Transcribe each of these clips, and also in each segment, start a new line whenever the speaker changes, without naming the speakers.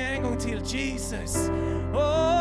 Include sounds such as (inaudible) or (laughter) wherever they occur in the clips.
en gång till. Jesus. Oh,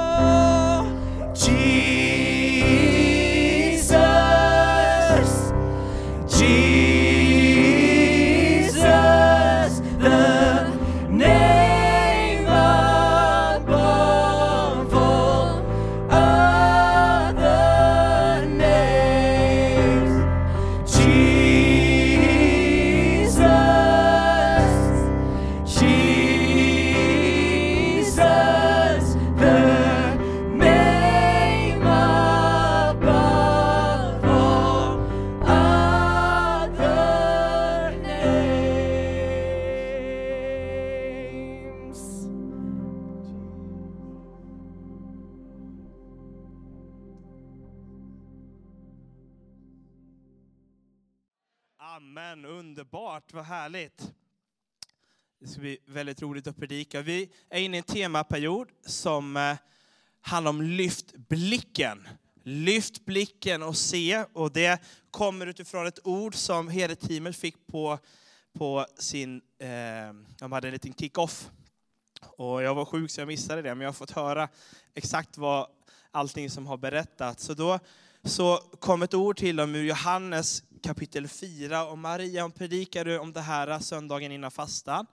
temaperiod som eh, handlar om lyft blicken. Lyft blicken och se. Och det kommer utifrån ett ord som herdeteamet fick på, på sin, eh, de hade en liten kick-off. Och jag var sjuk så jag missade det, men jag har fått höra exakt vad allting som har berättats. Så då så kom ett ord till dem ur Johannes kapitel 4 och Maria hon predikade om det här söndagen innan fastan.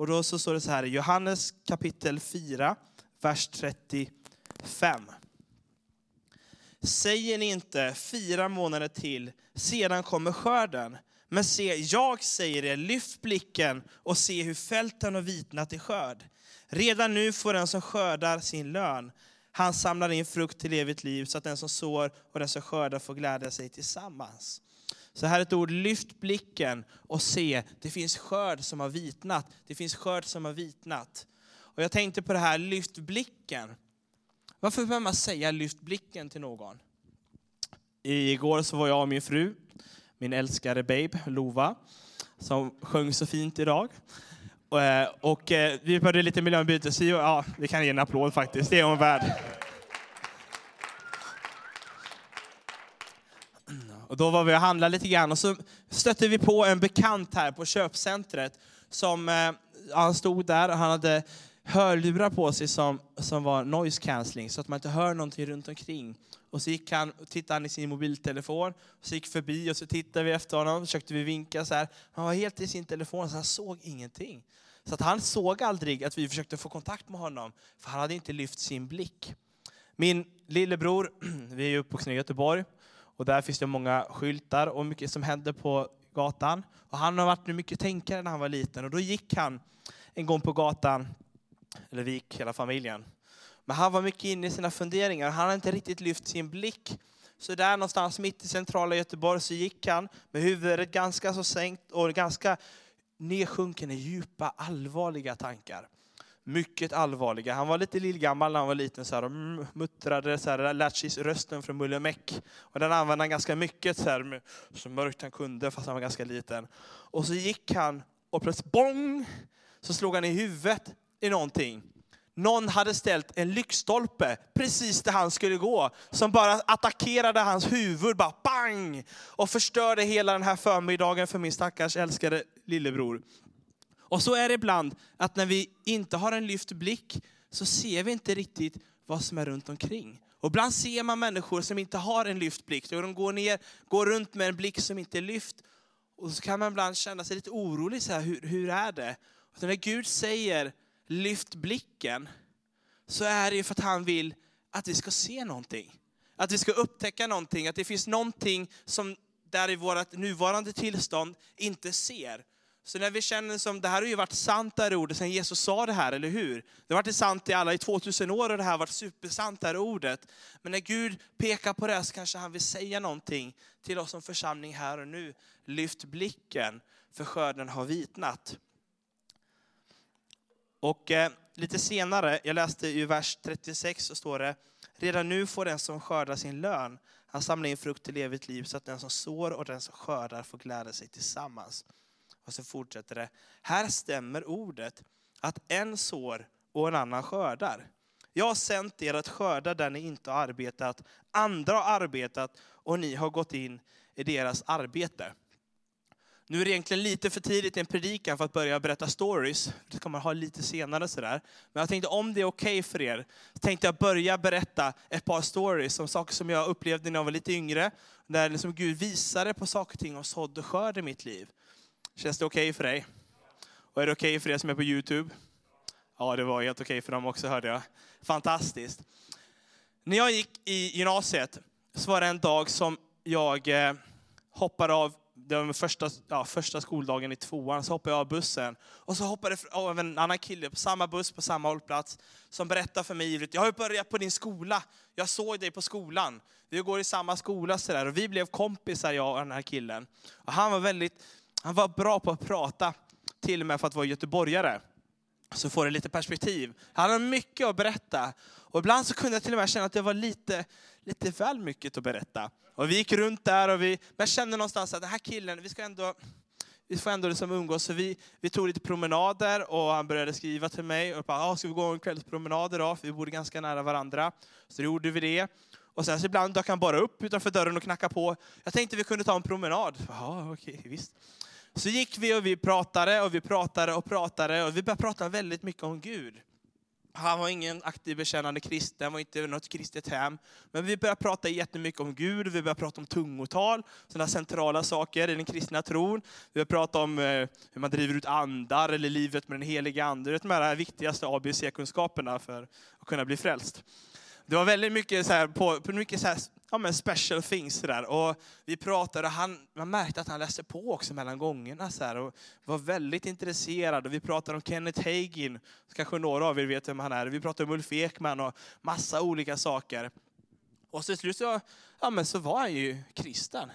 Och då så står det så här i Johannes kapitel 4, vers 35. Säger ni inte fyra månader till, sedan kommer skörden. Men se, jag säger er, lyft blicken och se hur fälten har vitnat i skörd. Redan nu får den som skördar sin lön. Han samlar in frukt till evigt liv så att den som sår och den som skördar får glädja sig tillsammans. Så här är ett ord, lyft blicken och se, det finns skörd som har vitnat. Det finns skörd som har vitnat. Och jag tänkte på det här, lyft blicken. Varför behöver man säga lyft blicken till någon? Igår så var jag och min fru, min älskade babe Lova, som sjöng så fint idag. Eh, och, och vi började lite miljöombyte. så ja, vi kan ge en applåd faktiskt, det är hon värd. Och då var vi och handlade lite grann och så stötte vi på en bekant här på köpcentret som eh, han stod där och han hade hörlurar på sig som, som var noise cancelling så att man inte hör någonting runt omkring. Och så gick han, tittade han i sin mobiltelefon, och så gick förbi och så tittade vi efter honom, försökte vi vinka så här. Han var helt i sin telefon så han såg ingenting. Så att han såg aldrig att vi försökte få kontakt med honom, för han hade inte lyft sin blick. Min lillebror, (clears throat) vi är uppvuxna i Göteborg, och där finns det många skyltar och mycket som händer på gatan. Och han har varit mycket tänkare när han var liten och då gick han en gång på gatan, eller vi gick hela familjen. Men han var mycket inne i sina funderingar, han hade inte riktigt lyft sin blick. Så där någonstans mitt i centrala Göteborg så gick han med huvudet ganska så sänkt och ganska nedsjunken i djupa, allvarliga tankar. Mycket allvarliga. Han var lite lillgammal när han var liten så här, och muttrade, så här, lärt sig rösten från Mulle Meck. Och den använde han ganska mycket, så, här, så mörkt han kunde fast han var ganska liten. Och så gick han och plötsligt bong, så slog han i huvudet i någonting. Någon hade ställt en lyktstolpe precis där han skulle gå, som bara attackerade hans huvud, bara bang! Och förstörde hela den här förmiddagen för min stackars älskade lillebror. Och så är det ibland att när vi inte har en lyft blick så ser vi inte riktigt vad som är runt omkring. Och ibland ser man människor som inte har en lyft blick. De går ner, går runt med en blick som inte är lyft. Och så kan man ibland känna sig lite orolig, så här, hur, hur är det? Och när Gud säger lyft blicken, så är det för att han vill att vi ska se någonting. Att vi ska upptäcka någonting, att det finns någonting som där i vårt nuvarande tillstånd inte ser. Så när vi känner som, det här har ju varit sant det här ordet sen Jesus sa det här, eller hur? Det har varit sant i alla i 2000 år och det här har varit supersant det här ordet. Men när Gud pekar på det så kanske han vill säga någonting till oss som församling här och nu. Lyft blicken, för skörden har vitnat. Och eh, lite senare, jag läste i vers 36 så står det, redan nu får den som skördar sin lön, han samlar in frukt till evigt liv så att den som sår och den som skördar får glädja sig tillsammans. Och så fortsätter det. Här stämmer ordet att en sår och en annan skördar. Jag har sänt er att skörda där ni inte har arbetat. Andra har arbetat och ni har gått in i deras arbete. Nu är det egentligen lite för tidigt i en predikan för att börja berätta stories. Det kommer man ha lite senare sådär. Men jag tänkte om det är okej okay för er, så tänkte jag börja berätta ett par stories om saker som jag upplevde när jag var lite yngre. Där liksom Gud visade på saker och ting och sådd och skörd i mitt liv. Känns det okej okay för dig? Och är det okej okay för er som är på Youtube? Ja, det var helt okej för dem också hörde jag. Fantastiskt. När jag gick i gymnasiet så var det en dag som jag eh, hoppade av det var första, ja, första skoldagen i tvåan, så hoppade jag av bussen. Och så hoppade jag av en annan kille på samma buss, på samma hållplats, som berättade för mig ivrigt, jag har ju börjat på din skola, jag såg dig på skolan. Vi går i samma skola sådär, och vi blev kompisar jag och den här killen. Och han var väldigt, han var bra på att prata, till och med för att vara göteborgare. Så får det lite perspektiv. Han hade mycket att berätta. Och ibland så kunde jag till och med känna att det var lite, lite väl mycket att berätta. Och vi gick runt där och vi, men jag kände någonstans att den här killen, vi ska ändå, vi får ändå liksom umgås. Så vi, vi tog lite promenader och han började skriva till mig. Och bara, ah, ska vi gå en kvällspromenad idag? För vi bodde ganska nära varandra. Så då gjorde vi det. Och sen så ibland dök han bara upp utanför dörren och knackade på. Jag tänkte vi kunde ta en promenad. Ja, ah, okej, okay, visst. Så gick vi och vi pratade och vi pratade och pratade och vi började prata väldigt mycket om Gud. Han var ingen aktiv bekännande kristen, var inte något kristet hem. Men vi började prata jättemycket om Gud, vi började prata om tungotal, sådana centrala saker i den kristna tron. Vi började prata om eh, hur man driver ut andar, eller livet med den heliga ande. De här viktigaste ABC-kunskaperna för att kunna bli frälst. Det var väldigt mycket, så här, på, på mycket så här, ja, men special things. Så där. Och vi pratade, han, man märkte att han läste på också mellan gångerna. Så här, och var väldigt intresserad. Och vi pratade om Kenneth Hagin, kanske några av er vet vem han är. Vi pratade om Ulf Ekman och massa olika saker. Och till slut så, ja, men så var han ju kristen.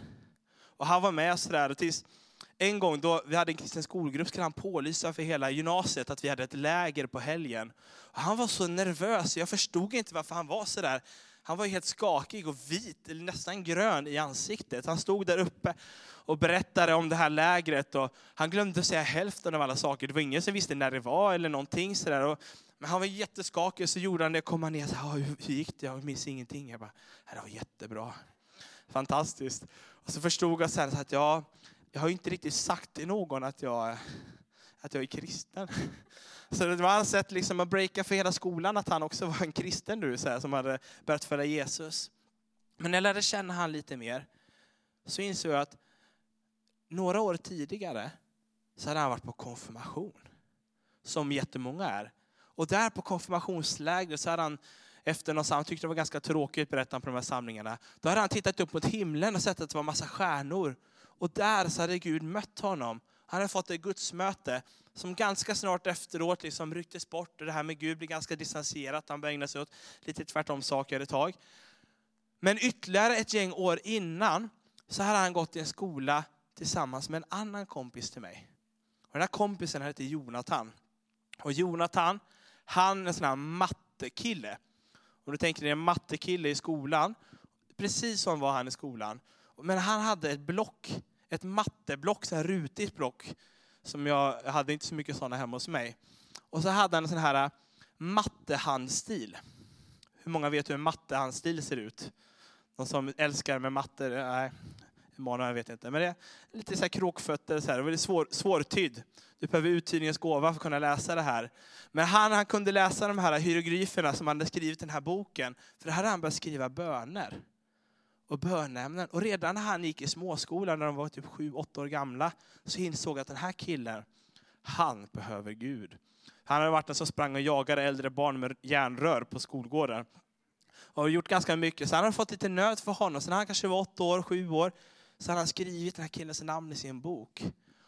Och han var med sådär. Tills en gång då vi hade en kristen skolgrupp skulle han pålysa för hela gymnasiet att vi hade ett läger på helgen. Och han var så nervös, jag förstod inte varför han var så där. Han var helt skakig och vit, nästan grön i ansiktet. Han stod där uppe och berättade om det här lägret. Och han glömde säga hälften av alla saker. Det var ingen som visste när det var eller någonting sådär. Men han var jätteskakig, så gjorde han det, kom han ner och sa, hur gick det? Jag minns ingenting. Jag bara, det var jättebra. Fantastiskt. Och så förstod jag sen att ja, jag har inte riktigt sagt till någon att jag, att jag är kristen. Så det var alltså hans sätt liksom att breaka för hela skolan att han också var en kristen nu, så här, som hade börjat följa Jesus. Men när jag lärde känna han lite mer så insåg jag att några år tidigare så hade han varit på konfirmation. Som jättemånga är. Och där på konfirmationslägret så hade han efter något han tyckte det var ganska tråkigt, berättade på de här samlingarna. Då hade han tittat upp mot himlen och sett att det var massa stjärnor. Och där så hade Gud mött honom. Han hade fått ett gudsmöte som ganska snart efteråt liksom rycktes bort. Och det här med Gud blev ganska distanserat. Han började ägna sig åt lite tvärtom saker ett tag. Men ytterligare ett gäng år innan så hade han gått i en skola tillsammans med en annan kompis till mig. Och den här kompisen hette Jonathan. Och Jonathan, han är en sån här mattekille. Om du tänker dig en mattekille i skolan, precis som var han i skolan. Men han hade ett block, ett matteblock, så här rutigt block. Som jag, jag hade inte så mycket sådana hemma hos mig. Och så hade han en sån här äh, mattehandstil. Hur många vet hur en mattehandstil ser ut? De som älskar med matte? Nej, Emanuel vet inte. Men det är lite så här kråkfötter, så här, väldigt svår, svårtydd. Du behöver uttydningens gåva för att kunna läsa det här. Men han, han kunde läsa de här hieroglyferna som han hade skrivit i den här boken. För det hade han börjat skriva böner och bönämnen. Och redan när han gick i småskolan, när de var typ sju, åtta år gamla, så insåg jag att den här killen, han behöver Gud. Han hade varit den som sprang och jagade äldre barn med järnrör på skolgården. Och gjort ganska mycket. Så han hade fått lite nöd för honom. Så när han kanske var åtta år, sju år, så hade han skrivit den här killens namn i sin bok.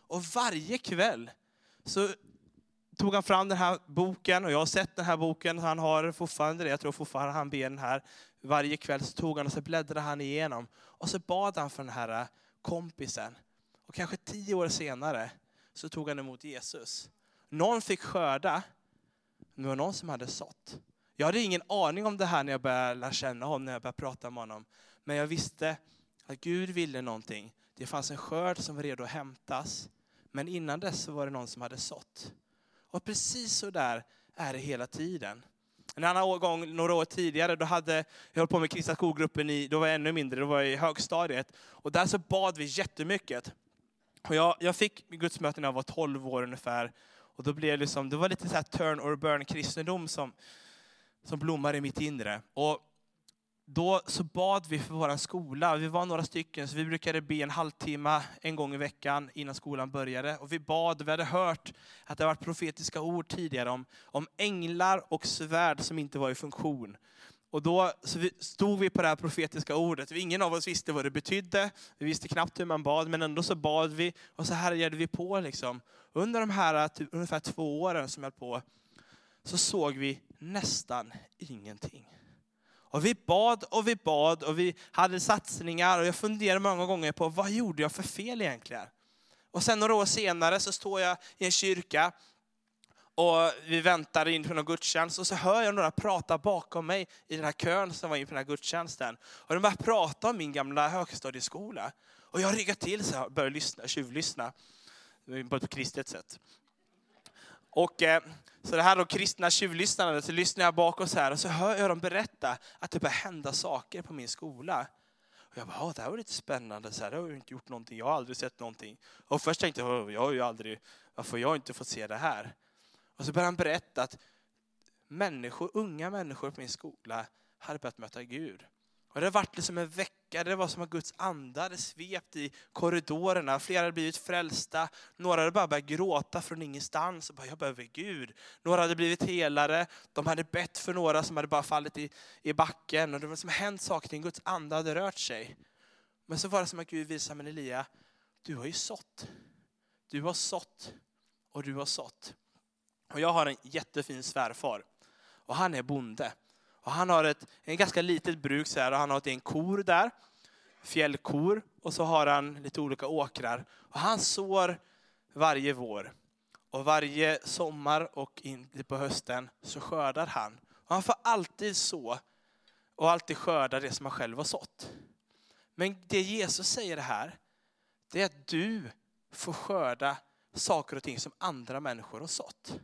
Och varje kväll så tog han fram den här boken, och jag har sett den här boken, han har fortfarande det, jag tror fortfarande han ber den här varje kväll så tog han och så bläddrade han igenom. Och så bad han för den här eh, kompisen. Och kanske tio år senare så tog han emot Jesus. Någon fick skörda, men det var någon som hade sått. Jag hade ingen aning om det här när jag började lära känna honom, när jag började prata med honom. Men jag visste att Gud ville någonting. Det fanns en skörd som var redo att hämtas. Men innan dess så var det någon som hade sått. Och precis så där är det hela tiden. En annan gång, några år tidigare, då hade jag hållit på med kristna skolgruppen, i, då var jag ännu mindre, då var jag i högstadiet. Och där så bad vi jättemycket. Och jag, jag fick gudsmöten när jag var 12 år ungefär. Och då blev det, liksom, det var lite så här turn or burn kristendom som, som blommade i mitt inre. Och då så bad vi för vår skola. Vi var några stycken, så vi brukade be en halvtimme en gång i veckan innan skolan började. Och vi bad, vi hade hört att det varit profetiska ord tidigare om, om änglar och svärd som inte var i funktion. Och då så vi, stod vi på det här profetiska ordet. Ingen av oss visste vad det betydde. Vi visste knappt hur man bad, men ändå så bad vi och så härjade vi på. Liksom. Under de här typ, ungefär två åren som jag höll på, så såg vi nästan ingenting. Och vi bad och vi bad och vi hade satsningar och jag funderade många gånger på vad gjorde jag för fel egentligen? Och sen några år senare så står jag i en kyrka och vi väntar in på någon gudstjänst och så hör jag några prata bakom mig i den här kön som var in på den här gudstjänsten. Och de börjar prata om min gamla högstadieskola. Och jag ryggar till så här, börjar lyssna, tjuvlyssna. På ett kristet sätt. Och eh, så det här då kristna tjuvlyssnandet, så lyssnar jag bak så här och så hör jag dem berätta att det börjar hända saker på min skola. Och jag bara, det här var lite spännande, så här, det har inte gjort någonting, jag har aldrig sett någonting. Och först tänkte jag, jag har ju aldrig, varför har jag inte fått se det här? Och så började han berätta att människor, unga människor på min skola hade börjat möta Gud. Och det har varit liksom en vecka, det var som att Guds ande hade svept i korridorerna. Flera hade blivit frälsta, några hade bara börjat gråta från ingenstans. Och bara, jag behöver Gud. Några hade blivit helare, de hade bett för några som hade bara fallit i, i backen. Och det var som hänt saker, Guds ande hade rört sig. Men så var det som att Gud visade, men Elia, du har ju sått. Du har sått och du har sått. Och jag har en jättefin svärfar. Och han är bonde. Och han har ett en ganska litet bruk så här, och han har en kor där. Fjällkor. Och så har han lite olika åkrar. Och han sår varje vår. Och varje sommar och in på hösten så skördar han. Och han får alltid så och alltid skörda det som han själv har sått. Men det Jesus säger här, det är att du får skörda saker och ting som andra människor har sått.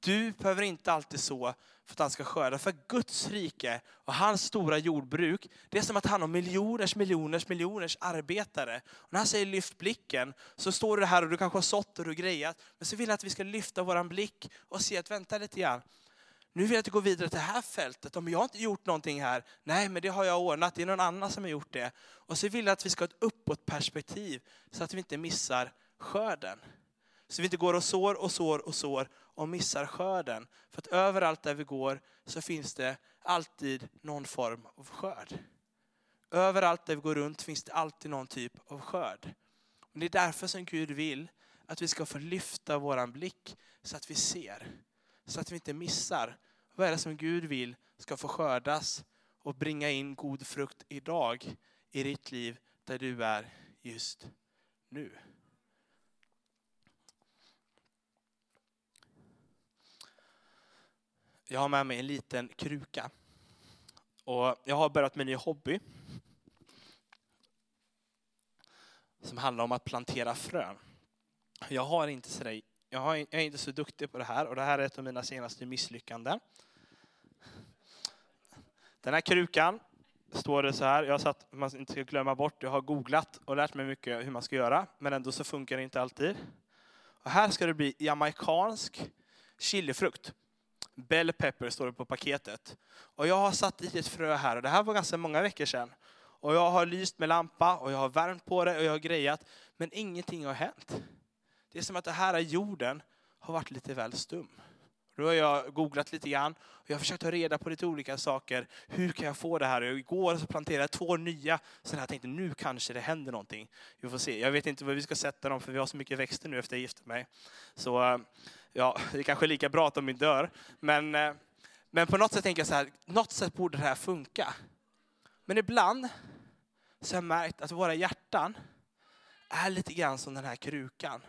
Du behöver inte alltid så för att han ska skörda. För Guds rike och hans stora jordbruk, det är som att han har miljoners, miljoners, miljoners arbetare. Och när han säger lyft blicken så står det här och du kanske har sått och du grejat. Men så vill han att vi ska lyfta våran blick och se att vänta lite grann. Nu vill jag att du går vidare till det här fältet. Om jag har inte gjort någonting här, nej men det har jag ordnat, det är någon annan som har gjort det. Och så vill jag att vi ska ha ett uppåtperspektiv så att vi inte missar skörden. Så vi inte går och sår och sår och sår och missar skörden. För att överallt där vi går så finns det alltid någon form av skörd. Överallt där vi går runt finns det alltid någon typ av skörd. Och det är därför som Gud vill att vi ska få lyfta våran blick så att vi ser. Så att vi inte missar. Vad är det som Gud vill ska få skördas och bringa in god frukt idag i ditt liv där du är just nu. Jag har med mig en liten kruka. Och jag har börjat med en ny hobby. Som handlar om att plantera frön. Jag, har inte så där, jag, har, jag är inte så duktig på det här och det här är ett av mina senaste misslyckanden. Den här krukan står det så här, jag har satt, man inte ska glömma bort, jag har googlat och lärt mig mycket hur man ska göra, men ändå så funkar det inte alltid. Och här ska det bli jamaicansk chilifrukt. Bell pepper står det på paketet. Och jag har satt i ett frö här och det här var ganska många veckor sedan. Och jag har lyst med lampa och jag har värmt på det och jag har grejat. Men ingenting har hänt. Det är som att det här jorden har varit lite väl stum. Nu har jag googlat lite grann och jag har försökt ta reda på lite olika saker. Hur kan jag få det här? Och igår så planterade jag två nya. Så jag tänkte nu kanske det händer någonting. Vi får se. Jag vet inte var vi ska sätta dem för vi har så mycket växter nu efter jag gifte mig. Så eh, ja, det är kanske är lika bra att de inte dör. Men, eh, men på något sätt tänker jag så här, något sätt borde det här funka. Men ibland så har jag märkt att våra hjärtan är lite grann som den här krukan.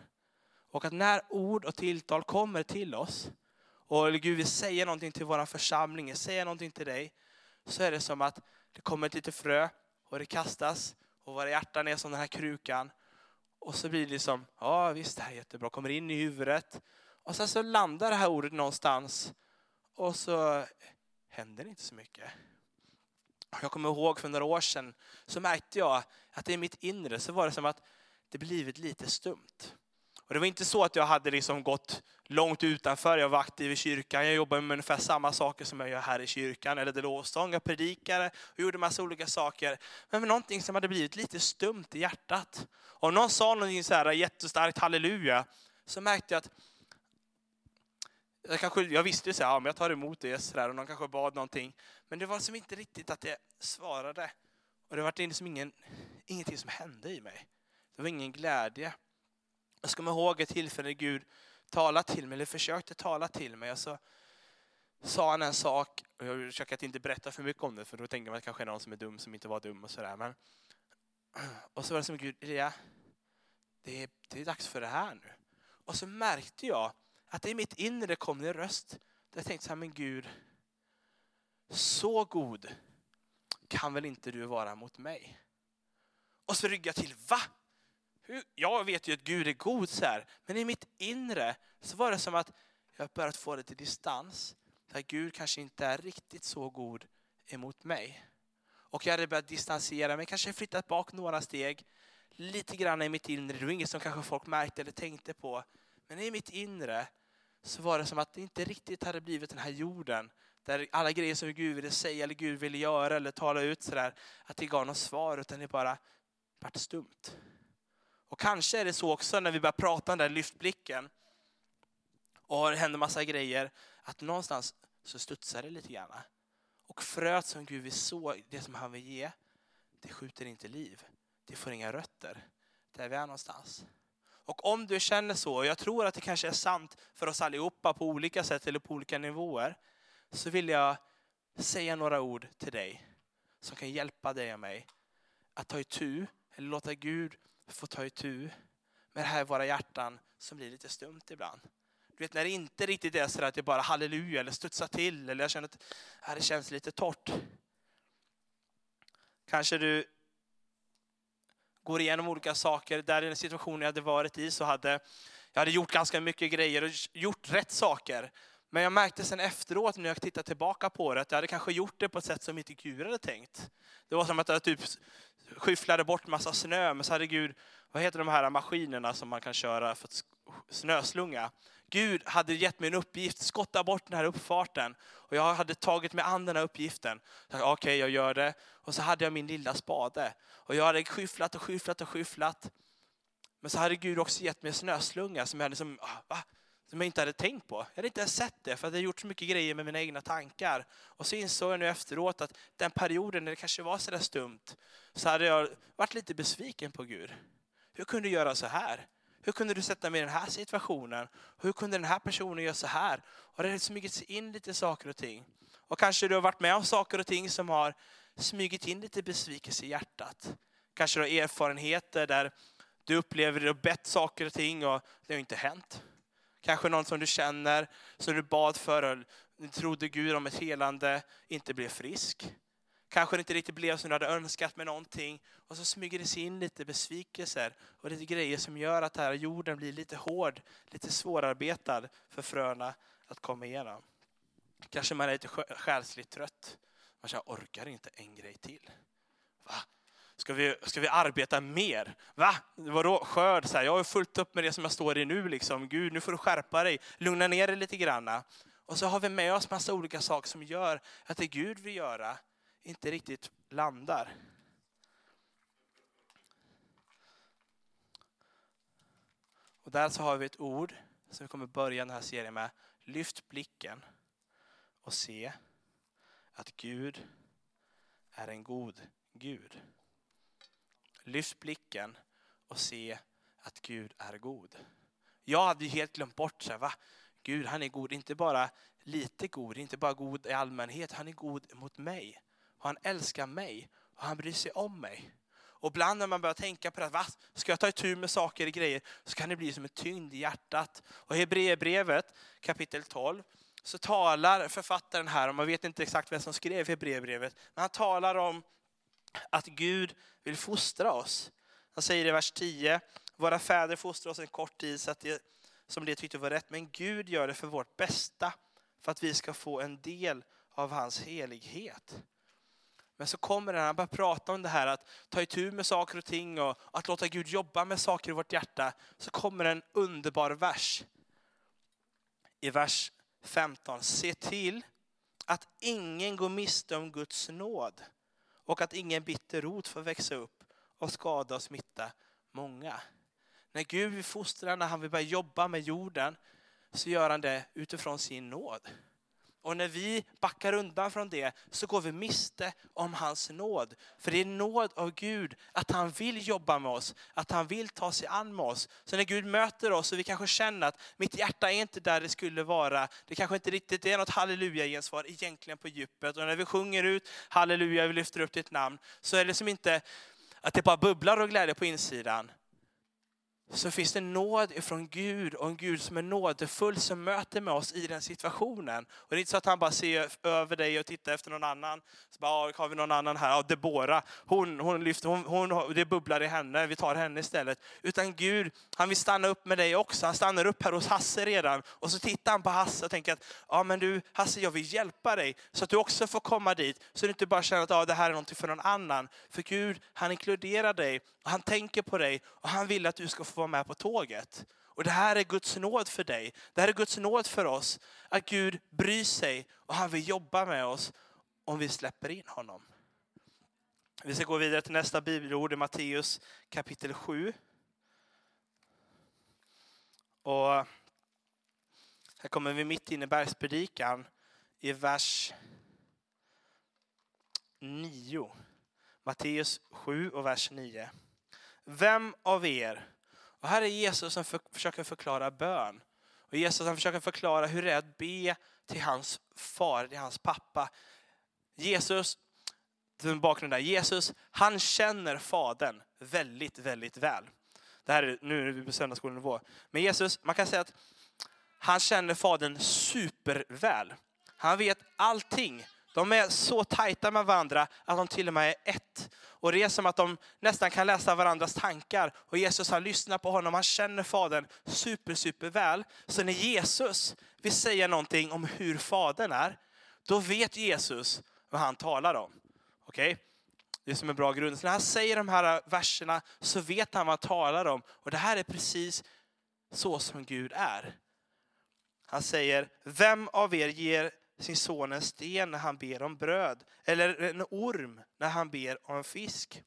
Och att när ord och tilltal kommer till oss och Gud vill säga någonting till vår församling, säga någonting till dig, så är det som att det kommer ett litet frö och det kastas och våra hjärtan är som den här krukan. Och så blir det liksom, ja visst det här är jättebra, kommer in i huvudet och sen så landar det här ordet någonstans och så händer det inte så mycket. Jag kommer ihåg för några år sedan så märkte jag att i mitt inre så var det som att det blivit lite stumt. Och det var inte så att jag hade liksom gått långt utanför. Jag var aktiv i kyrkan. Jag jobbade med ungefär samma saker som jag gör här i kyrkan. Eller lovsång, jag predikade och gjorde massa olika saker. Men med någonting som hade blivit lite stumt i hjärtat. Om någon sa någonting så här jättestarkt halleluja, så märkte jag att jag, kanske, jag visste ju så här, ja, men jag tar emot det så där, och någon kanske bad någonting. Men det var som inte riktigt att det svarade. Och det var liksom ingen, ingenting som hände i mig. Det var ingen glädje. Jag ska komma ihåg ett tillfälle när Gud tala till mig, eller försökte tala till mig. Och så sa han en sak, och jag försöker att inte berätta för mycket om det, för då tänker man att det kanske är någon som är dum som inte var dum och sådär. Men, (clears throat) och så var det som Gud, Elia, det är, det är dags för det här nu. Och så märkte jag att i mitt inre kom det en röst där jag tänkte så här, men Gud, så god kan väl inte du vara mot mig? Och så ryggade jag till, va? Jag vet ju att Gud är god så här, men i mitt inre så var det som att jag börjat få lite distans. Där Gud kanske inte är riktigt så god emot mig. Och jag hade börjat distansera mig, kanske flyttat bak några steg. Lite grann i mitt inre, det var inget som kanske folk märkte eller tänkte på. Men i mitt inre så var det som att det inte riktigt hade blivit den här jorden där alla grejer som Gud ville säga eller Gud ville göra eller tala ut sådär, att det gav något svar utan det bara vart stumt. Och kanske är det så också när vi börjar prata om den där lyftblicken och det händer massa grejer, att någonstans så studsar det lite grann. Och fröet som Gud vill så, det som han vill ge, det skjuter inte liv. Det får inga rötter. Där vi är någonstans. Och om du känner så, och jag tror att det kanske är sant för oss allihopa på olika sätt eller på olika nivåer, så vill jag säga några ord till dig som kan hjälpa dig och mig att ta itu, eller låta Gud få ta itu med det här i våra hjärtan som blir lite stumt ibland. Du vet när det inte riktigt är så att det bara halleluja eller studsar till eller jag känner att här, det känns lite torrt. Kanske du går igenom olika saker. Där i den situationen jag hade varit i så hade jag hade gjort ganska mycket grejer och gjort rätt saker. Men jag märkte sen efteråt när jag tittade tillbaka på det att jag hade kanske gjort det på ett sätt som inte Gud hade tänkt. Det var som att jag typ skyfflade bort massa snö, men så hade Gud, vad heter de här maskinerna som man kan köra för att snöslunga? Gud hade gett mig en uppgift, skotta bort den här uppfarten. Och jag hade tagit mig an den här uppgiften. Okej, okay, jag gör det. Och så hade jag min lilla spade. Och jag hade skyfflat och skyfflat och skyfflat. Men så hade Gud också gett mig en snöslunga som jag, hade som, ah, va? Som jag inte hade tänkt på. Jag hade inte ens sett det, för jag hade gjort så mycket grejer med mina egna tankar. Och så insåg jag nu efteråt att den perioden när det kanske var så där stumt, så hade jag varit lite besviken på Gud. Hur kunde du göra så här? Hur kunde du sätta mig i den här situationen? Hur kunde den här personen göra så här? Och det har liksom smugit sig in lite saker och ting. Och kanske du har varit med om saker och ting som har smugit in lite besvikelse i hjärtat. Kanske du har erfarenheter där du upplever och bett saker och ting och det har inte hänt. Kanske någon som du känner, som du bad för och trodde Gud om ett helande, inte blev frisk. Kanske det inte riktigt blev som du hade önskat med någonting. Och så smyger det sig in lite besvikelser och lite grejer som gör att här jorden blir lite hård, lite svårarbetad för fröna att komma igenom. Kanske man är lite själsligt trött. Man känner, orkar inte en grej till. Va? Ska vi, ska vi arbeta mer? Va? Vadå skörd? Så här, jag har fullt upp med det som jag står i nu. Liksom. Gud, nu får du skärpa dig. Lugna ner dig lite grann. Och så har vi med oss massa olika saker som gör att det Gud vill göra inte riktigt landar. Och där så har vi ett ord som vi kommer börja den här serien med. Lyft blicken och se att Gud är en god Gud. Lyft blicken och se att Gud är god. Jag hade ju helt glömt bort, så här, va? Gud han är god, inte bara lite god, inte bara god i allmänhet, han är god mot mig. Och han älskar mig och han bryr sig om mig. Och ibland när man börjar tänka på det, va? ska jag ta itu med saker och grejer, så kan det bli som en tyngd i hjärtat. Och i Hebreerbrevet kapitel 12 så talar författaren här, och man vet inte exakt vem som skrev Hebreerbrevet, men han talar om att Gud vill fostra oss. Han säger i vers 10, våra fäder fostrade oss en kort tid så att det, som det tyckte var rätt, men Gud gör det för vårt bästa, för att vi ska få en del av hans helighet. Men så kommer det, han börjar prata om det här att ta itu med saker och ting och att låta Gud jobba med saker i vårt hjärta. Så kommer en underbar vers. I vers 15. Se till att ingen går miste om Guds nåd och att ingen bitter rot får växa upp och skada och smitta många. När Gud vill fostra, när han vill börja jobba med jorden, så gör han det utifrån sin nåd. Och när vi backar undan från det så går vi miste om hans nåd. För det är nåd av Gud att han vill jobba med oss, att han vill ta sig an med oss. Så när Gud möter oss och vi kanske känner att mitt hjärta är inte där det skulle vara, det kanske inte riktigt är något halleluja-gensvar egentligen på djupet. Och när vi sjunger ut halleluja, vi lyfter upp ditt namn, så är det som inte att det bara bubblar och glädje på insidan så finns det nåd ifrån Gud och en Gud som är nådefull som möter med oss i den situationen. Och det är inte så att han bara ser över dig och tittar efter någon annan. Så bara, har vi någon annan här? Ja, Debora, hon, hon lyfter, hon, hon, det bubblar i henne, vi tar henne istället. Utan Gud, han vill stanna upp med dig också. Han stannar upp här hos Hasse redan. Och så tittar han på Hasse och tänker att, ja men du Hasse, jag vill hjälpa dig. Så att du också får komma dit. Så du inte bara känner att ja, det här är någonting för någon annan. För Gud, han inkluderar dig. Och han tänker på dig och han vill att du ska få vara med på tåget. Och det här är Guds nåd för dig. Det här är Guds nåd för oss. Att Gud bryr sig och han vill jobba med oss om vi släpper in honom. Vi ska gå vidare till nästa bibelord i Matteus kapitel 7. Och här kommer vi mitt in i bergspredikan i vers 9. Matteus 7 och vers 9. Vem av er, och här är Jesus som för, försöker förklara bön. Och Jesus som försöker förklara hur det är att be till hans far, till hans pappa. Jesus, den bakgrunden där, Jesus, han känner fadern väldigt, väldigt väl. Det här är, nu är vi på söndagsskolenivå. Men Jesus, man kan säga att han känner fadern superväl. Han vet allting de är så tajta med varandra att de till och med är ett. Och det är som att de nästan kan läsa varandras tankar. Och Jesus han lyssnar på honom, han känner Fadern super, super väl. Så när Jesus vill säga någonting om hur Fadern är, då vet Jesus vad han talar om. Okej? Okay? Det är som en bra grund. Så när han säger de här verserna så vet han vad han talar om. Och det här är precis så som Gud är. Han säger, vem av er ger sin son en sten när han ber om bröd, eller en orm när han ber om fisk.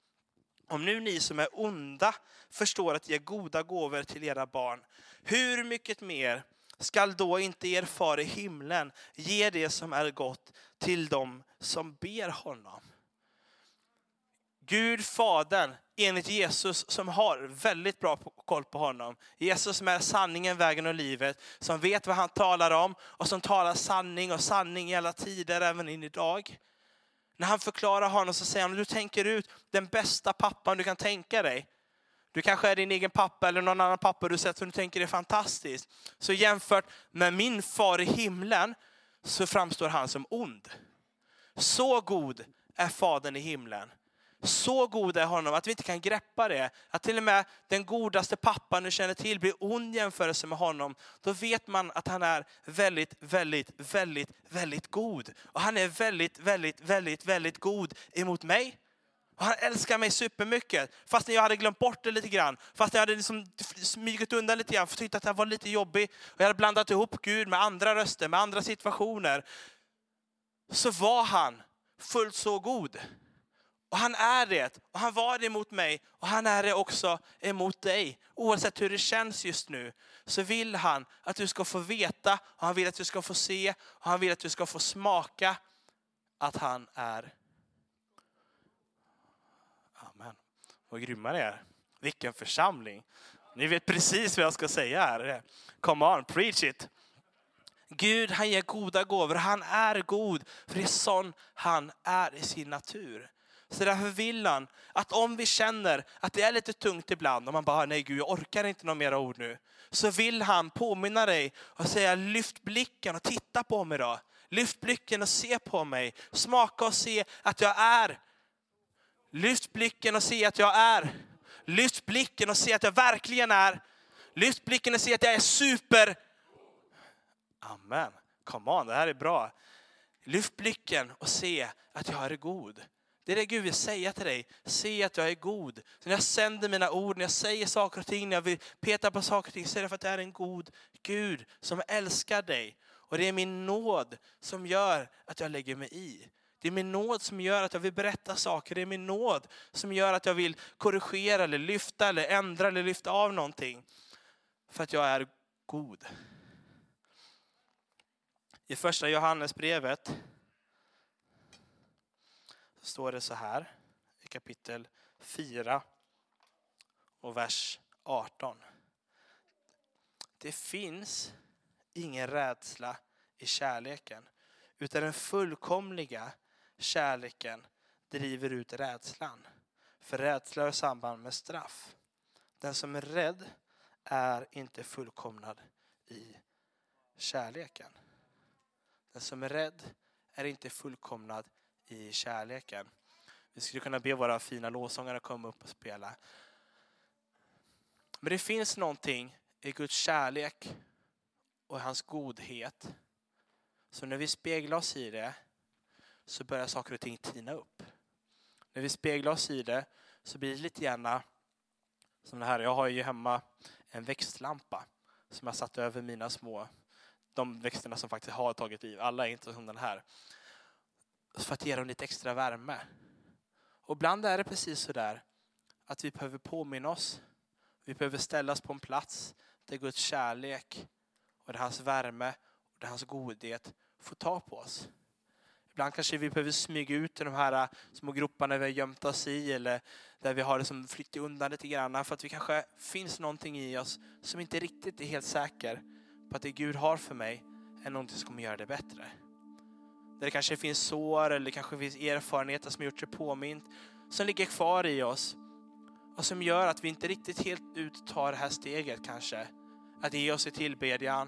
Om nu ni som är onda förstår att ge goda gåvor till era barn, hur mycket mer skall då inte er far i himlen ge det som är gott till dem som ber honom? Gud Fadern, enligt Jesus, som har väldigt bra koll på honom. Jesus som är sanningen, vägen och livet, som vet vad han talar om och som talar sanning och sanning i alla tider, även in idag. När han förklarar honom så säger han, du tänker ut den bästa pappan du kan tänka dig. Du kanske är din egen pappa eller någon annan pappa du sett som du tänker är fantastiskt. Så jämfört med min far i himlen så framstår han som ond. Så god är fadern i himlen. Så god är honom att vi inte kan greppa det. Att till och med den godaste pappan du känner till blir ond jämförelse med honom. Då vet man att han är väldigt, väldigt, väldigt, väldigt god. Och han är väldigt, väldigt, väldigt, väldigt god emot mig. Och han älskar mig supermycket. Fast jag hade glömt bort det lite grann. Fast jag hade liksom smugit undan lite grann. För tyckte att det var lite jobbig. Och jag hade blandat ihop Gud med andra röster, med andra situationer. Så var han fullt så god. Och han är det. Och han var det mot mig. Och han är det också emot dig. Oavsett hur det känns just nu. Så vill han att du ska få veta. Och han vill att du ska få se. Och han vill att du ska få smaka. Att han är. Amen. Vad grymma ni är. Vilken församling. Ni vet precis vad jag ska säga här. Come on, preach it. Gud han ger goda gåvor. Han är god. För det är sån han är i sin natur. Så därför vill han att om vi känner att det är lite tungt ibland, och man bara, nej Gud, jag orkar inte några mera ord nu. Så vill han påminna dig och säga, lyft blicken och titta på mig då. Lyft blicken och se på mig. Smaka och se att jag är. Lyft blicken och se att jag är. Lyft blicken och se att jag verkligen är. Lyft blicken och se att jag är super. Amen. Come on, det här är bra. Lyft blicken och se att jag är god. Det är det Gud vill säga till dig. Se att jag är god. Så när jag sänder mina ord, när jag säger saker och ting, när jag vill peta på saker och ting, så är det för att jag är en god Gud som älskar dig. Och det är min nåd som gör att jag lägger mig i. Det är min nåd som gör att jag vill berätta saker. Det är min nåd som gör att jag vill korrigera, eller lyfta, eller ändra eller lyfta av någonting. För att jag är god. I första Johannesbrevet står det så här i kapitel 4 och vers 18. Det finns ingen rädsla i kärleken, utan den fullkomliga kärleken driver ut rädslan. För rädsla har samband med straff. Den som är rädd är inte fullkomnad i kärleken. Den som är rädd är inte fullkomnad i kärleken. Vi skulle kunna be våra fina lovsångare komma upp och spela. Men det finns någonting i Guds kärlek och hans godhet. Så när vi speglar oss i det så börjar saker och ting tina upp. När vi speglar oss i det så blir det lite grann som det här. Jag har ju hemma en växtlampa som jag satt över mina små, de växterna som faktiskt har tagit liv. Alla är inte som den här. För att ge dem lite extra värme. Och ibland är det precis så där att vi behöver påminna oss. Vi behöver ställas på en plats där Guds kärlek och där hans värme och där hans godhet får ta på oss. Ibland kanske vi behöver smyga ut i de här äh, små groparna vi har gömt oss i eller där vi har liksom flyttat undan lite grann för att vi kanske finns någonting i oss som inte riktigt är helt säker på att det Gud har för mig är någonting som kommer göra det bättre. Där det kanske finns sår eller kanske finns erfarenheter som gjort sig påmint som ligger kvar i oss och som gör att vi inte riktigt helt ut tar det här steget kanske. Att ge oss i tillbedjan.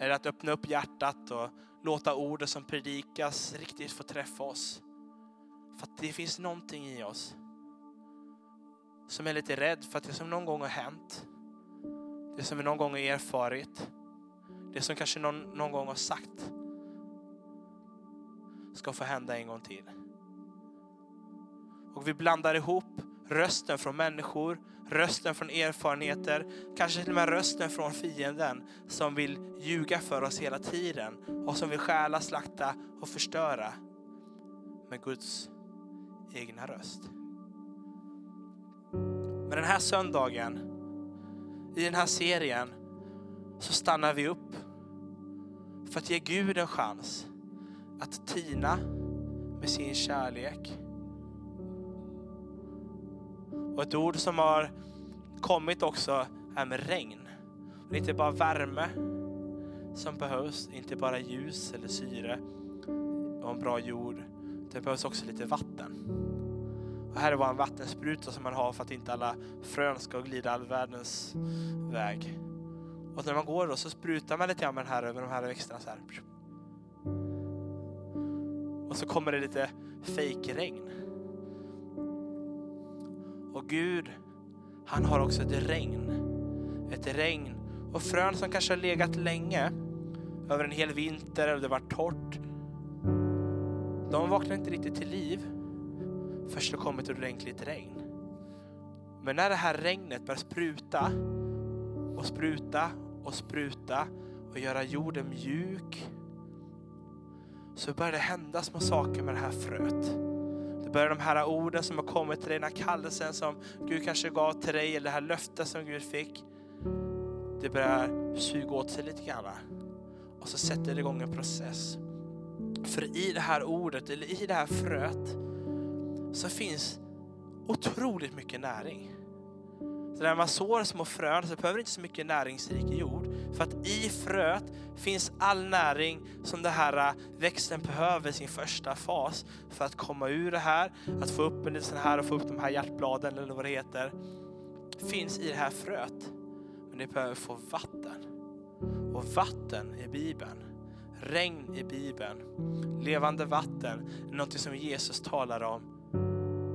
Eller att öppna upp hjärtat och låta ordet som predikas riktigt få träffa oss. För att det finns någonting i oss som är lite rädd för att det som någon gång har hänt, det som vi någon gång har erfarit, det som kanske någon, någon gång har sagt ska få hända en gång till. Och vi blandar ihop rösten från människor, rösten från erfarenheter, kanske till och med rösten från fienden som vill ljuga för oss hela tiden och som vill stjäla, slakta och förstöra med Guds egna röst. Men den här söndagen, i den här serien, så stannar vi upp för att ge Gud en chans att tina med sin kärlek. Och ett ord som har kommit också är med regn. Det är inte bara värme som behövs, inte bara ljus eller syre och en bra jord. Det behövs också lite vatten. Och här är en vattenspruta som man har för att inte alla frön ska glida all världens väg. Och när man går då så sprutar man lite grann med den här över de här växterna så här. Och så kommer det lite fejkregn. Och Gud, han har också ett regn. Ett regn. Och frön som kanske har legat länge, över en hel vinter eller det var torrt. De vaknar inte riktigt till liv först det kommer ett ordentligt regn. Men när det här regnet börjar spruta och spruta och spruta och göra jorden mjuk så börjar det hända små saker med det här fröet. Det börjar de här orden som har kommit till dig, den här kallelsen som Gud kanske gav till dig, eller det här löftet som Gud fick. Det börjar suga åt sig lite grann. Och så sätter det igång en process. För i det här ordet, eller i det här fröet, så finns otroligt mycket näring. Så när man sår små frön så behöver det inte så mycket näringsrik jord. För att i fröet finns all näring som den här äh, växten behöver i sin första fas. För att komma ur det här, att få upp en sån här och få upp de här hjärtbladen eller vad det heter. Finns i det här fröet. Men det behöver få vatten. Och vatten i Bibeln, regn i Bibeln, levande vatten, något som Jesus talar om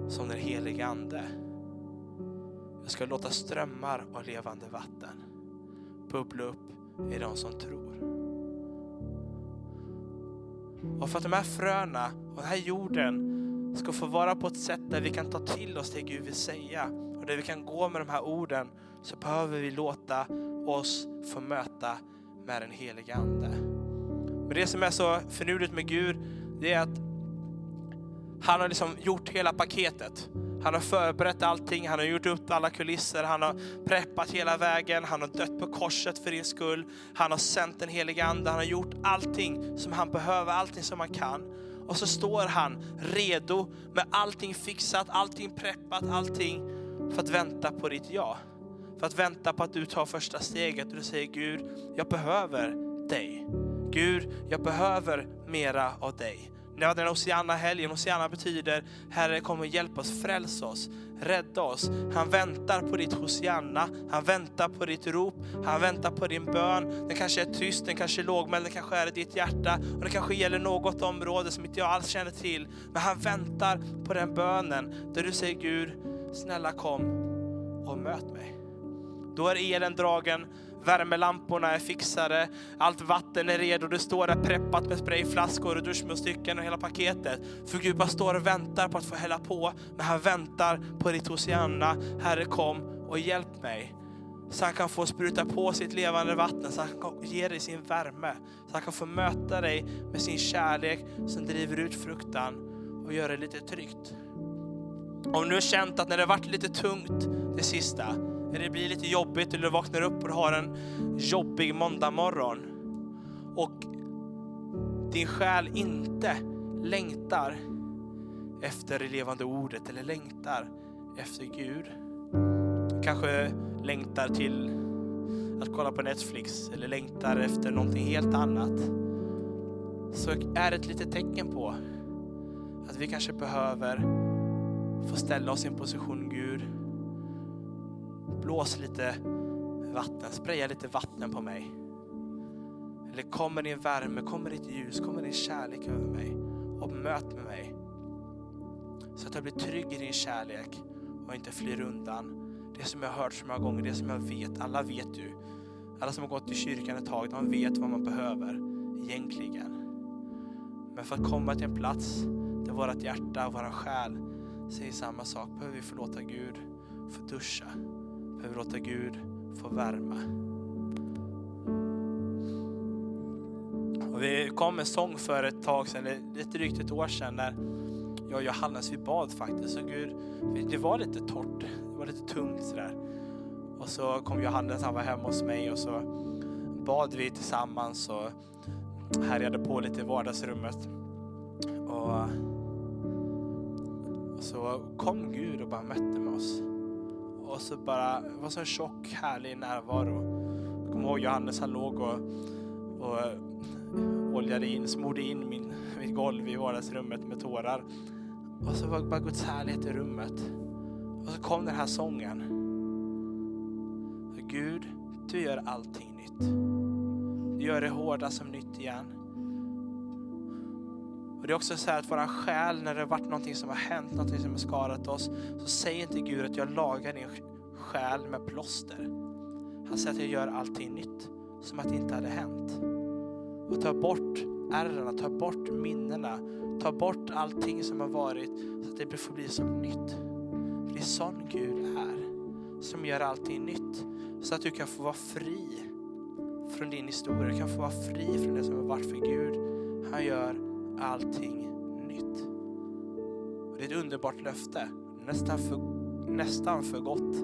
som den helige Ande. Jag ska låta strömmar av levande vatten bubbla upp i de som tror. Och för att de här fröna och den här jorden ska få vara på ett sätt där vi kan ta till oss det Gud vill säga och där vi kan gå med de här orden så behöver vi låta oss få möta med den helige Ande. Men det som är så finurligt med Gud, det är att han har liksom gjort hela paketet. Han har förberett allting, han har gjort upp alla kulisser, han har preppat hela vägen, han har dött på korset för din skull. Han har sänt den helige Ande, han har gjort allting som han behöver, allting som han kan. Och så står han redo med allting fixat, allting preppat, allting för att vänta på ditt ja. För att vänta på att du tar första steget och du säger Gud, jag behöver dig. Gud, jag behöver mera av dig. När den Oceana-helgen. Oceana betyder Herre kom och hjälp oss, fräls oss, rädda oss. Han väntar på ditt Hosianna, han väntar på ditt rop, han väntar på din bön. Den kanske är tyst, den kanske är lågmäld, den kanske är i ditt hjärta och det kanske gäller något område som inte jag alls känner till. Men han väntar på den bönen där du säger Gud, snälla kom och möt mig. Då är elen dragen, värmelamporna är fixade, allt vatten är redo, det står där preppat med sprayflaskor och duschmunstycken och hela paketet. För Gud bara står och väntar på att få hälla på, men han väntar på ditt Hosianna. Herre kom och hjälp mig. Så han kan få spruta på sitt levande vatten, så han kan ge dig sin värme. Så han kan få möta dig med sin kärlek som driver ut fruktan och gör det lite tryggt. Om du har känt att när det har varit lite tungt det sista, när det blir lite jobbigt eller du vaknar upp och du har en jobbig måndagmorgon och din själ inte längtar efter det levande ordet eller längtar efter Gud. Kanske längtar till att kolla på Netflix eller längtar efter någonting helt annat. Så är det ett litet tecken på att vi kanske behöver få ställa oss i en position blås lite vatten, spraya lite vatten på mig. Eller kommer din värme, kommer ditt ljus, kommer din kärlek över mig och möt med mig. Så att jag blir trygg i din kärlek och inte flyr undan. Det som jag har hört så många gånger, det som jag vet, alla vet ju. Alla som har gått i kyrkan ett tag, de vet vad man behöver egentligen. Men för att komma till en plats där vårt hjärta, vår själ säger samma sak behöver vi förlåta Gud, få duscha, behöver låta Gud få värma. Och vi kom med sång för ett tag sedan, lite drygt ett år sedan, när jag och Johannes vi bad faktiskt. Och Gud, det var lite torrt, det var lite tungt sådär. Och så kom Johannes, han var hemma hos mig och så bad vi tillsammans och härjade på lite i vardagsrummet. Och, och så kom Gud och bara mötte med oss. Och så bara, det var så en tjock, härlig närvaro. Jag kommer ihåg Johannes, han låg och, och oljade in, smorde in min, mitt golv i vardagsrummet med tårar. Och så var bara Guds härlighet i rummet. Och så kom den här sången. Gud, du gör allting nytt. Du gör det hårda som nytt igen. Och det är också så här att våran själ, när det har varit någonting som har hänt, någonting som har skadat oss, så säger inte Gud att jag lagar din själ med plåster. Han säger att jag gör allting nytt, som att det inte hade hänt. Och tar bort ärrarna, tar bort minnena, tar bort allting som har varit så att det får bli som nytt. För det är sån Gud är, som gör allting nytt. Så att du kan få vara fri från din historia, du kan få vara fri från det som har varit för Gud. Han gör allting nytt. Och det är ett underbart löfte, nästan för, nästan för gott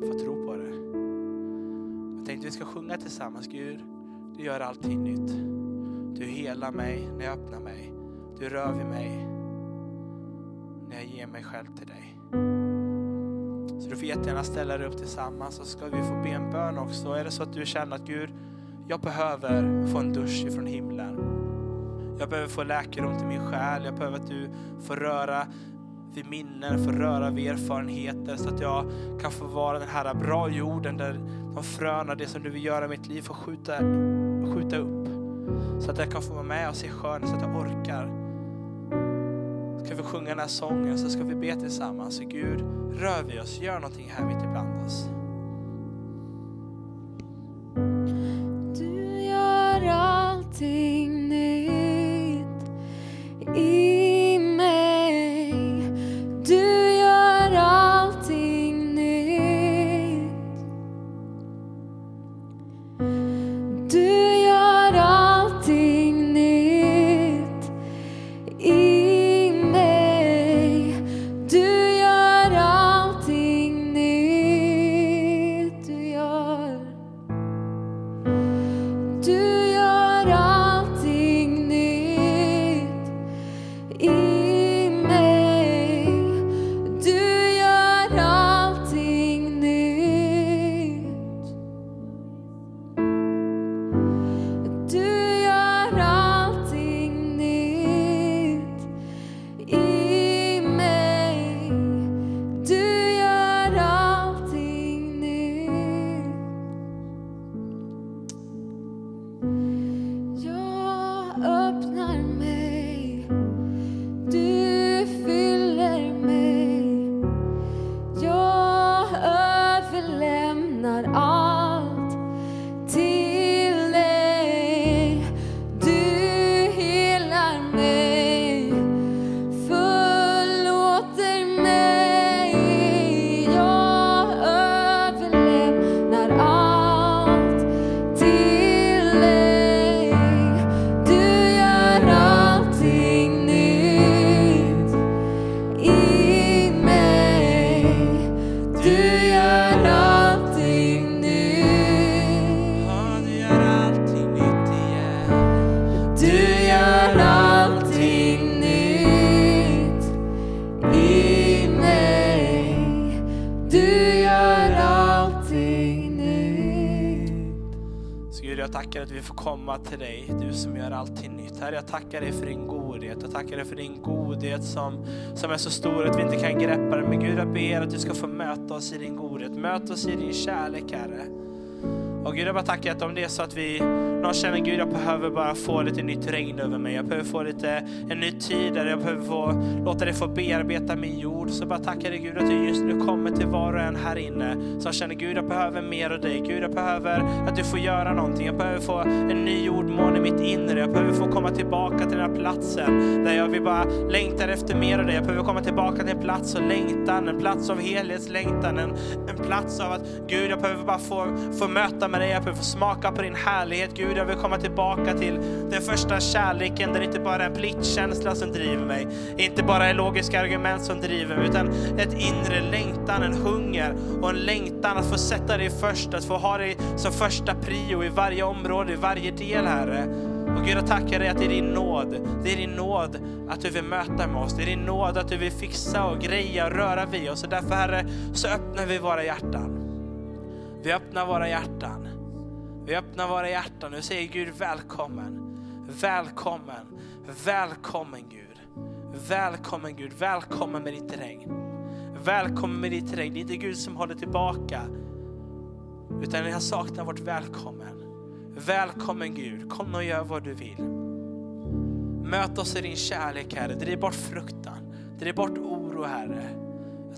för att tro på det. Jag tänkte vi ska sjunga tillsammans, Gud, du gör allting nytt. Du helar mig när jag öppnar mig. Du rör vid mig när jag ger mig själv till dig. Så du får jättegärna ställa dig upp tillsammans så ska vi få be en bön också. Är det så att du känner att Gud, jag behöver få en dusch ifrån himlen. Jag behöver få läkedom till min själ. Jag behöver att du får röra vid minnen, får röra vid erfarenheter så att jag kan få vara den här bra jorden där de fröna, det som du vill göra i mitt liv, får skjuta, skjuta upp. Så att jag kan få vara med och se skön, så att jag orkar. Ska vi sjunga den här sången så ska vi be tillsammans. Så Gud, rör vi oss, gör någonting här mitt ibland oss.
Du gör allting Jag öppnar mig.
Komma till dig, du som gör allting nytt. Herre, jag tackar dig för din godhet. Jag tackar dig för din godhet som, som är så stor att vi inte kan greppa den. Men Gud, jag ber att du ska få möta oss i din godhet. Möt oss i din kärlek, Herre. Och Gud, jag bara tackar att om det är så att vi någon känner Gud, jag behöver bara få lite nytt regn över mig. Jag behöver få lite, en ny tid där jag behöver få, låta dig få bearbeta min jord. Så bara tackar dig Gud att du just nu kommer till var och en här inne som känner Gud, jag behöver mer av dig. Gud, jag behöver att du får göra någonting. Jag behöver få en ny jordmån i mitt inre. Jag behöver få komma tillbaka till den här platsen där jag vill bara längtar efter mer av dig. Jag behöver komma tillbaka till en plats av längtan, en plats av helhetslängtan, en, en plats av att Gud, jag behöver bara få, få möta med dig. Jag behöver få smaka på din härlighet. Gud, jag vill komma tillbaka till den första kärleken där det inte bara är en pliktkänsla som driver mig, inte bara är logiska argument som driver mig, utan ett inre längtan, en hunger och en längtan att få sätta dig först, att få ha dig som första prio i varje område, i varje del, Herre. Och Gud, jag tackar dig att det är din nåd. Det är din nåd att du vill möta med oss. Det är din nåd att du vill fixa och greja och röra vid oss. Och därför, Herre, så öppnar vi våra hjärtan. Vi öppnar våra hjärtan. Vi öppnar våra hjärtan och säger Gud välkommen. Välkommen. Välkommen Gud. Välkommen Gud. Välkommen med ditt regn. Välkommen med ditt regn. Det är inte Gud som håller tillbaka. Utan jag saknar vårt välkommen. Välkommen Gud. Kom och gör vad du vill. Möt oss i din kärlek Herre. Driv bort fruktan. Driv bort oro Herre.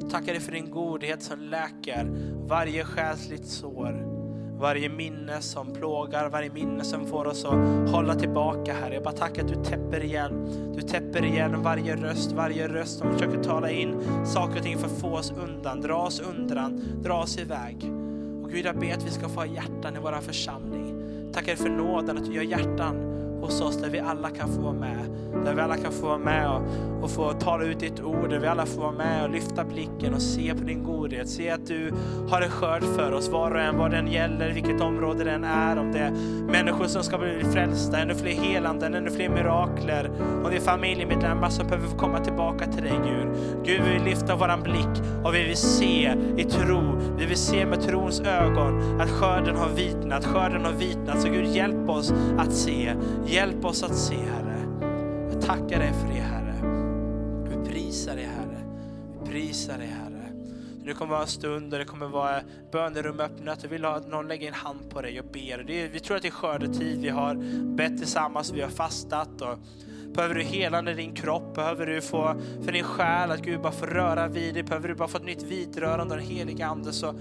Jag tackar dig för din godhet som läker varje själsligt sår. Varje minne som plågar, varje minne som får oss att hålla tillbaka Herre. Jag bara tackar att du täpper igen. Du täpper igen varje röst, varje röst som försöker tala in saker och ting för att få oss undan, dra oss undan, dra oss iväg. Och Gud, jag ber att vi ska få ha hjärtan i vår församling. Tackar för nåden att du gör hjärtan hos oss där vi alla kan få vara med. Där vi alla kan få vara med och, och få tala ut ditt ord. Där vi alla får vara med och lyfta blicken och se på din godhet. Se att du har en skörd för oss, var och en vad den gäller, vilket område den är. Om det är människor som ska bli frälsta, ännu fler helanden, ännu fler mirakler. Om det är familjemedlemmar som behöver få komma tillbaka till dig Gud. Gud, vi vill lyfta våran blick och vi vill se i tro. Vi vill se med trons ögon att skörden har vitnat, skörden har vitnat. Så Gud, hjälp oss att se. Hjälp oss att se, Herre. Jag tackar dig för det, Herre. Vi prisar dig, Herre. Vi prisar dig, Herre. Det kommer vara en stund och det kommer vara bönerum öppnat. Jag vill ha att någon lägger en hand på dig och ber. Det är, vi tror att det är skördetid. Vi har bett tillsammans, vi har fastat. Och Behöver du helande i din kropp? Behöver du få för din själ att Gud bara får röra vid dig? Behöver du bara få ett nytt vidrörande av den Helige Ande? Så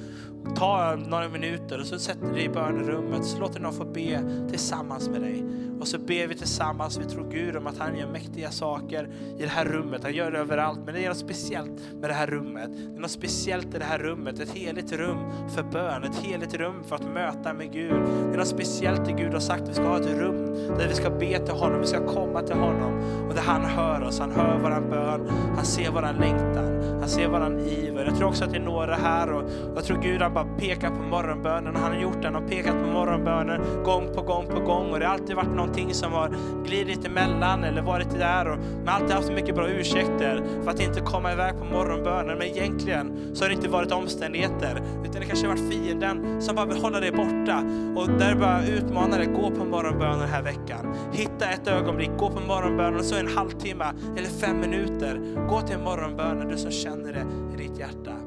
ta några minuter och så sätter du dig i bönerummet. Så låter någon få be tillsammans med dig. Och så ber vi tillsammans. Vi tror Gud om att han gör mäktiga saker i det här rummet. Han gör det överallt. Men det är något speciellt med det här rummet. Det är något speciellt i det här rummet. Ett heligt rum för bön. Ett heligt rum för att möta med Gud. Det är något speciellt i Gud har sagt. Vi ska ha ett rum där vi ska be till honom. Vi ska komma till honom. Och där han hör oss. Han hör våran bön. Han ser våran längtan. Han ser våran iver. Jag tror också att det är några här. Och jag tror Gud han bara pekar på morgonbönen. Och han har gjort den och pekat på morgonbönen gång på gång på gång. Och det har alltid varit någonting som har glidit emellan eller varit där. Och man har alltid haft mycket bra ursäkter för att inte komma iväg på morgonbönen. Men egentligen så har det inte varit omständigheter. Utan det kanske har varit fienden som bara vill hålla dig borta. Och där bara utmanar dig, gå på morgonbönen den här veckan. Hitta ett ögonblick, gå på morgonbönen och så en halvtimme eller fem minuter. Gå till morgonbönen, du som känner det i ditt hjärta.